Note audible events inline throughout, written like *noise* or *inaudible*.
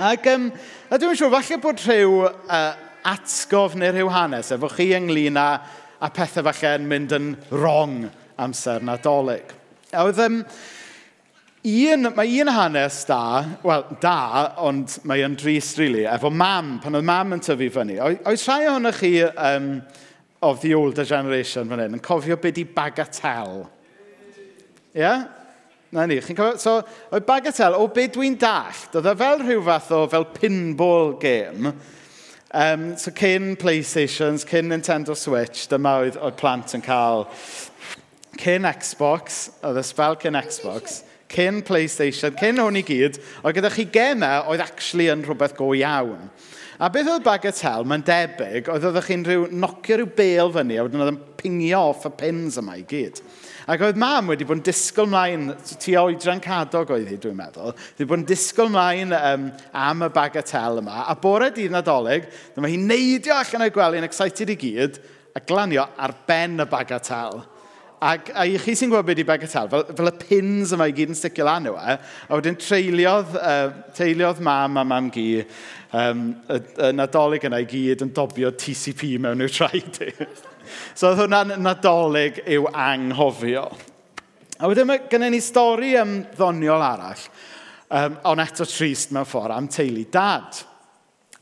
Ac um, a dwi'n siŵr, falle bod rhyw uh, atgof neu rhyw hanes efo chi ynglyn â, a pethau falle yn mynd yn wrong amser nadolig. A oedd um, un, mae un hanes da, wel, da, ond mae yn drist, really, efo mam, pan oedd mam yn tyfu fyny. Oes rhai ohonych chi um, of the older generation fan hyn yn cofio beth i bagatel? Ie? Yeah? Na ni, chi'n cofio? So, oedd Bagatel, o beth dwi'n dall, doedd e fel rhyw fath o fel pinball game. Um, so, cyn PlayStations, cyn Nintendo Switch, dyma oedd, oedd plant yn cael cyn Xbox, oedd y spel cyn Xbox, cyn PlayStation, cyn hwn i gyd, oedd gyda chi gemau oedd actually yn rhywbeth go iawn. A beth oedd bagatel, mae'n debyg, oedd oeddech chi'n rhyw nocio rhyw bel fyny, a wedyn oedd yn pingio off y pins yma i gyd. Ac oedd mam wedi bod yn disgwyl mlaen, tu oedran cadog oedd hi, dwi'n meddwl, wedi bod yn disgwyl mlaen um, am y bagatel yma, a bore dydd nadolig, dyma hi neidio allan o'i gwely yn excited i gyd, a glanio ar ben y bagatel. Ac a i chi sy'n gwybod beth ydy bagatel, fel, fel y pins yma i gyd yn sticio lan yw e, a wedyn treuliodd, uh, treuliodd mam a mam gi um, y, y nadolig yna i gyd yn dobio TCP mewn i'w traed *laughs* so oedd hwnna'n nadolig i'w anghofio. A wedyn mae gennym ni stori um, ddoniol arall, um, ond eto trist mewn ffordd, am teulu dad.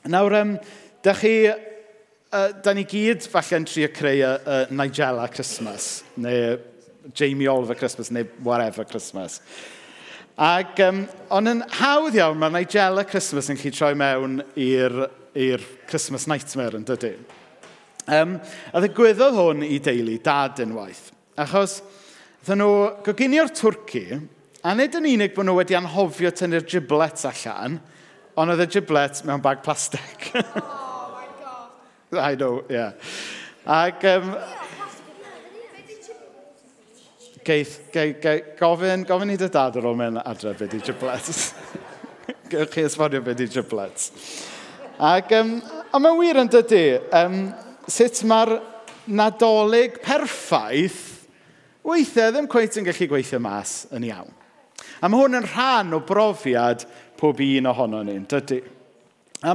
Nawr, um, da chi uh, da ni gyd falle'n trio creu y, uh, y Nigella Christmas, neu Jamie Oliver Christmas, neu whatever Christmas. Ac, um, ond yn hawdd iawn, mae Nigella Christmas yn chi troi mewn i'r Christmas Nightmare yn dydy. Um, a ddigwyddodd hwn i deulu dad yn waith. Achos, ddyn nhw goginio'r Twrci, a nid yn unig bod nhw wedi anhofio tynnu'r giblets allan, ond oedd y giblets mewn bag plastig. *laughs* oh, my God. I know, yeah. Ac, um, geith, geith, geith, gofyn, gofyn i dy dad ar ôl mewn adre beth i giblets. *laughs* Gewch chi esbonio beth i giblets. Ac, um, a mae'n wir yn dydy, um, sut mae'r nadolig perffaith weithiau ddim cweith yn gallu gweithio mas yn iawn. A mae hwn yn rhan o brofiad pob un ohono ni'n dydy. A,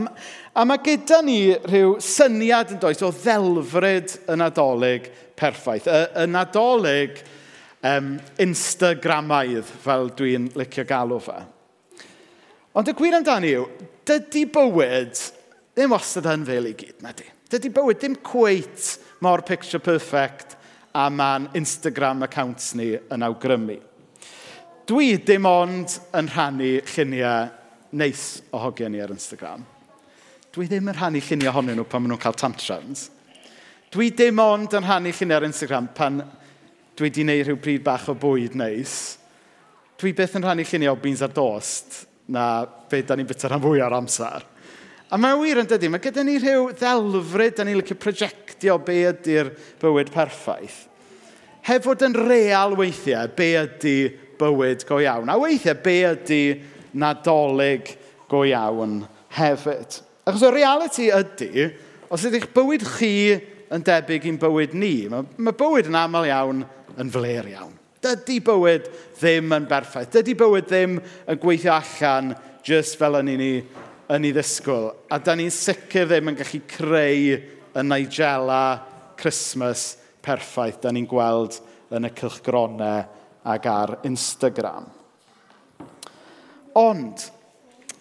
a mae gyda ni rhyw syniad yn does o ddelfryd y nadolig perffaith. Y, y nadolig um, Instagramaidd, fel dwi'n licio galw fe. Ond y gwir amdani yw, dydy bywyd ddim wastad yn fel i gyd, na di. Dydy bywyd dim cweit mor picture perfect a mae'n Instagram accounts ni yn awgrymu. Dwi dim ond yn rhannu lluniau neis o hogiau ni ar Instagram. Dwi ddim yn rhannu lluniau ohonyn nhw pan maen nhw'n cael tantrums. Dwi dim ond yn rhannu lluniau ar Instagram pan dwi wedi gwneud rhyw bryd bach o bwyd neis. Dwi beth yn rhannu lluniau o beans ar dost na be da ni'n bita rhan fwy ar amser. A mae'n wir yn dydy, mae gyda ni rhyw ddelfryd, da ni'n licio projectio be ydy'r bywyd perffaith. Heb fod yn real weithiau, be ydy bywyd go iawn. A weithiau, be ydy nadolig go iawn hefyd. Achos y reality ydy, os ydych bywyd chi yn debyg i'n bywyd ni, mae, mae bywyd yn aml iawn yn fler iawn. Dydy bywyd ddim yn berffaith. Dydy bywyd ddim yn gweithio allan just fel yn ni yn ei ddisgwyl. A da ni'n sicr ddim yn gallu creu y Nigella Christmas perffaith da ni'n gweld yn y cylchgronau ac ar Instagram. Ond,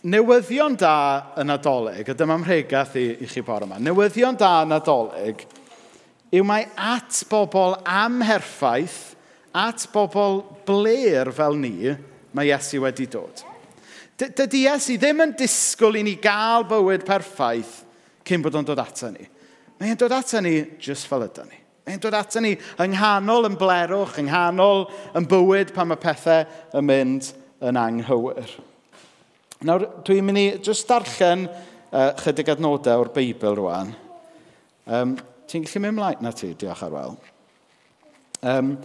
newyddion da yn adolyg, a dyma mhregaeth i, i chi bore yma, newyddion da yn adolyg yw mae at bobl amherffaith, at bobl bler fel ni, mae Iesu wedi dod. Dydy Iesu ddim yn disgwyl i ni gael bywyd perffaith cyn bod o'n dod ato ni. Mae'n dod ato ni just fel ydyn ni. Mae'n dod ato ni yng nghanol yn blerwch, yng nghanol yn bywyd pan mae pethau yn mynd yn anghywir. Nawr, dwi'n mynd i just darllen uh, chydig adnodau o'r Beibl rwan. Um, Ti'n gallu mynd ymlaen na ti, diolch ar wel. Um,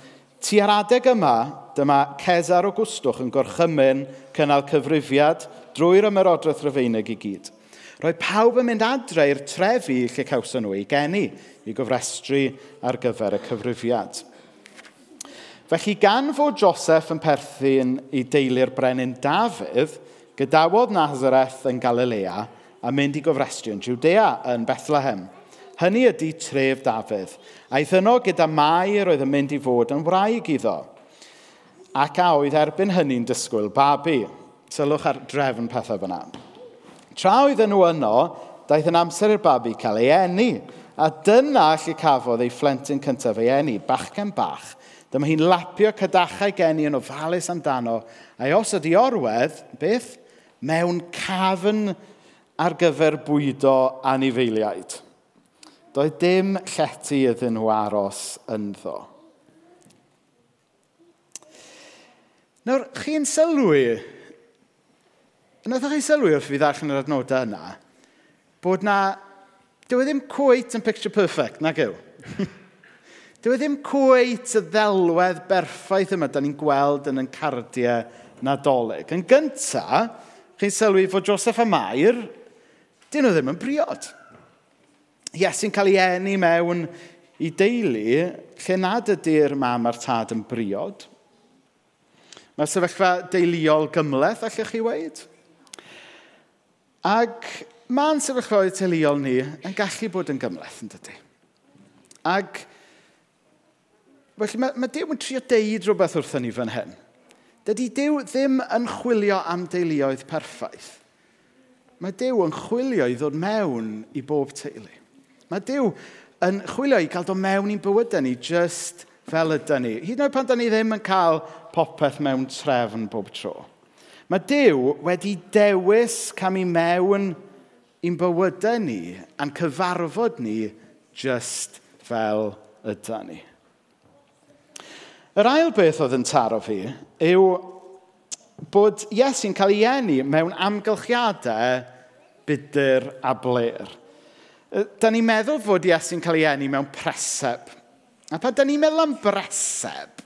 Tua'r adeg yma, dyma Cesar Augustwch yn gorchymyn cynnal cyfrifiad drwy'r ymerodraeth rhyfeinig i gyd. Roedd pawb yn mynd adre i'r trefi lle cawson nhw ei geni i gofrestru ar gyfer y cyfrifiad. Felly gan fod Joseph yn perthyn i deulu'r brenin Dafydd, gydawodd Nazareth yn Galilea a mynd i gofrestru yn Judea yn Bethlehem – Hynny ydy tref Dafydd. Aeth yno gyda mair oedd yn mynd i fod yn wraig iddo. Ac a oedd erbyn hynny'n disgwyl babi. Sylwch ar drefn pethau fyna. Tra oedden nhw yno, daeth yn amser i'r babi cael ei eni. A dyna lle cafodd ei phlentyn cyntaf ei eni, bachgen bach. Dyma hi'n lapio cydachau geni yn ofalus amdano. A os ydi orwedd, beth? Mewn cafn ar gyfer bwydo anifeiliaid. Doedd dim llety iddyn nhw aros ynddo. Nawr, chi'n sylwi, wnaethoch chi sylwi wrth fi ddarllen yr adnodau yna, bod na, dyw e ddim cweit yn picture perfect, nag yw. *laughs* dyw e ddim cweit y ddelwedd berffaith yma da ni'n gweld yn yn cardiau nadolig. Yn gyntaf, chi'n sylwi fod Joseph a Mair, dyn nhw ddim yn briod. Iesu'n cael ei eni mewn i deulu lle nad ydy'r mam a'r tad yn briod. Mae sefyllfa deuluol gymleth, allwch chi weid. Ac mae'n sefyllfa deuluol ni yn gallu bod yn gymleth, yn dydy. Ac felly mae, mae Dyw yn trio deud rhywbeth wrthyn ni fan hyn. Dydy Dyw ddim yn chwilio am deuluoedd perffaith. Mae Dyw yn chwilio i ddod mewn i bob teulu. Mae Dyw yn chwilio i gael dod mewn i'n bywydau ni just fel ydyn ni. Hyd yn oed pan da ni ddim yn cael popeth mewn trefn bob tro. Mae Dyw wedi dewis cam i mewn i'n bywydau ni a'n cyfarfod ni just fel ydy ni. Yr ail beth oedd yn taro fi yw bod Iesu'n cael ei eni mewn amgylchiadau budr a bler da ni'n meddwl fod Iesu'n cael ei enni mewn preseb. A pa da ni'n meddwl am breseb,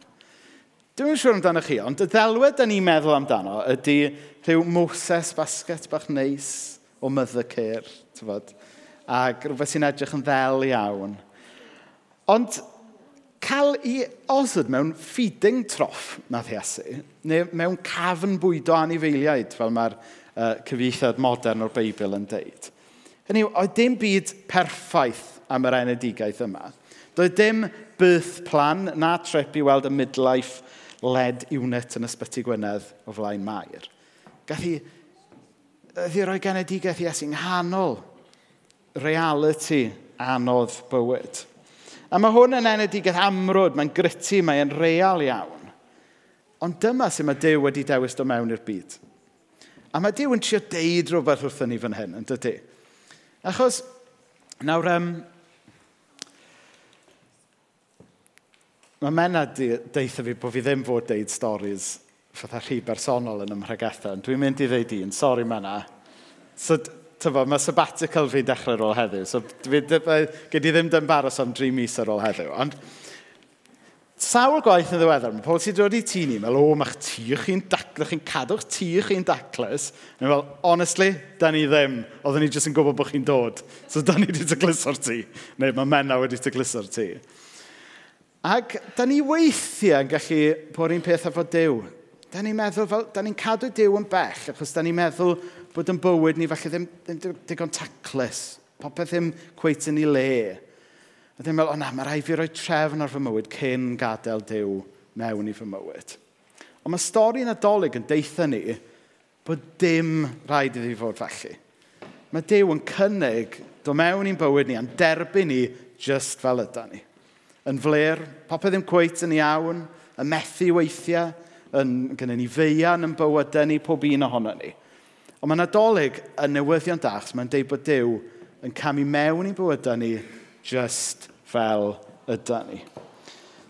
dwi'n yn siŵr amdano chi, ond y ddelwedd da ni'n meddwl amdano ydy rhyw Moses basget bach neis o Mothercare, tyfod, ac rhywbeth sy'n edrych yn ddel iawn. Ond cael i osod mewn feeding troff nath Iesu, neu mewn cafn bwydo anifeiliaid, fel mae'r uh, cyfeithiad modern o'r Beibl yn deud – Hynny yw, oedd dim byd perffaith am yr enedigaeth yma. Doedd dim birth plan na trip i weld y midlife led unit yn ysbyty Gwynedd o flaen Mair. Gath i, i roi genedigaeth Iesu yng nghanol reality anodd bywyd. A mae hwn yn enedigaeth amrwd, mae'n gritty, mae'n real iawn. Ond dyma sy'n mae Dyw wedi dewis do mewn i'r byd. A mae Dyw yn trio deud rhywbeth wrthyn ni fan hyn, yn dydy? Achos, nawr, um, mae Mena deitha fi bod fi ddim fod deud storys fatha rhy bersonol yn ymhregetha. Dwi'n mynd i ddeud un, sori Mena. So, tyfo, mae sabbatical fi'n dechrau ar ôl heddiw, so fi, gyd i ddim dymbaros am dri mis ar ôl heddiw. Ond, Sawl gwaith yn ddiweddar, mae pobl sy'n dod i tŷ ni, fel, o, mae'ch tŷ chi'n daclus, chi'n cadw'ch tŷ chi'n daclus. Mae'n fel, honestly, da ni ddim. Oedden ni jyst yn gwybod bod chi'n dod. So, da ni wedi tygluso'r tŷ. Neu, mae menna wedi tygluso'r tŷ. Ac, da ni weithiau yn gallu bod un peth efo Dyw. Da ni'n meddwl, fel, da ni'n cadw Dyw yn bell, achos da ni'n meddwl bod yn bywyd ni falle ddim, ddim digon taclus. Popeth ddim cweith yn ei le. A ddim meddwl, o na, mae rhaid fi roi trefn ar fy mywyd cyn gadael Dyw mewn i fy mywyd. Ond mae stori nadolig yn deitha ni bod dim rhaid iddi fod felly. Mae Dyw yn cynnig do mewn i'n bywyd ni a'n derbyn ni just fel yda ni. Yn fler, popeth ddim cweit yn iawn, y methu weithiau, yn, gyda ni feian yn bywydau ni, pob un ohono ni. Ond mae Nadolig yn newyddion dach, mae'n deud bod Dyw yn camu mewn i bywydau ni just fel ydy ni.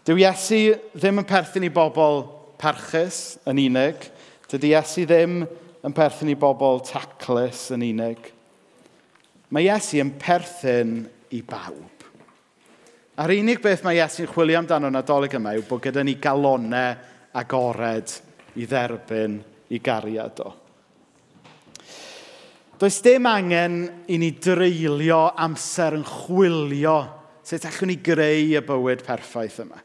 Dyw Iesu ddim yn perthyn i bobl parchus yn unig. Dydy Iesu ddim yn perthyn i bobl taclus yn unig. Mae Iesu yn perthyn i bawb. A'r unig beth mae Iesu'n chwilio amdano yn adolyg yma yw bod gyda ni galonau agored i dderbyn i gariad o. Does dim angen i ni dreulio amser yn chwilio sut allwn ni greu y bywyd perffaith yma.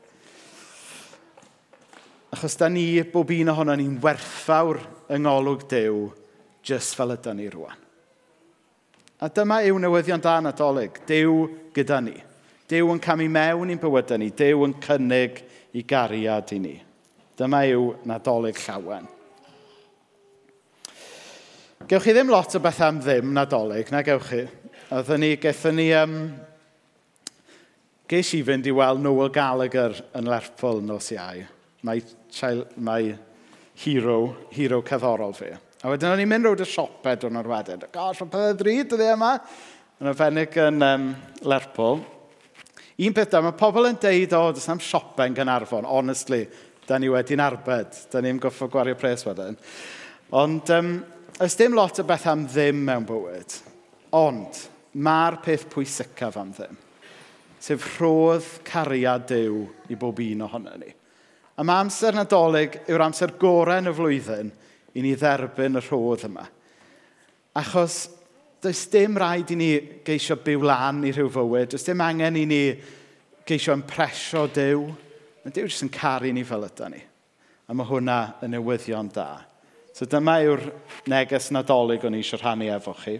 Achos da ni, bob un ohono ni'n werthfawr yng ngolwg Dyw, jyst fel ydy ni rwan. A dyma yw newyddion da nadolig. Dyw gyda ni. Dyw yn camu mewn i'n bywydau ni. Dyw yn cynnig i gariad i ni. Dyma yw nadolig llawen. Gewch chi ddim lot o beth am ddim nadolig, na gewch chi. Oeddwn ni, gethon ni, um, ges i fynd i weld Noel Gallagher yn Lerpwl nos iau. Mae, chael, mae hero, hero cyddorol fi. A wedyn o'n i'n mynd rownd y siopau dwi'n o'r wedyn. Gosh, mae pethau ddrud dyddi yma. Yn arbennig yn um, Lerpwl. Un peth da, mae pobl yn deud, o, dys am siopen yn Gynarfon. Honestly, da ni wedi'n arbed. Da ni'n goffo gwario pres wedyn. Ond um, oes dim lot o beth am ddim mewn bywyd, ond mae'r peth pwysicaf am ddim, sef rhodd cariad Dyw i bob un ohono ni. A mae amser nadolig yw'r amser gorau yn y flwyddyn i ni dderbyn y rhodd yma. Achos does dim rhaid i ni geisio byw lan i rhyw fywyd, does dim angen i ni geisio impresio Dyw. Mae Dyw jyst yn caru ni fel ydy ni. A mae hwnna yn newyddion da. So dyma yw'r neges nadolig o'n i eisiau rhannu efo chi.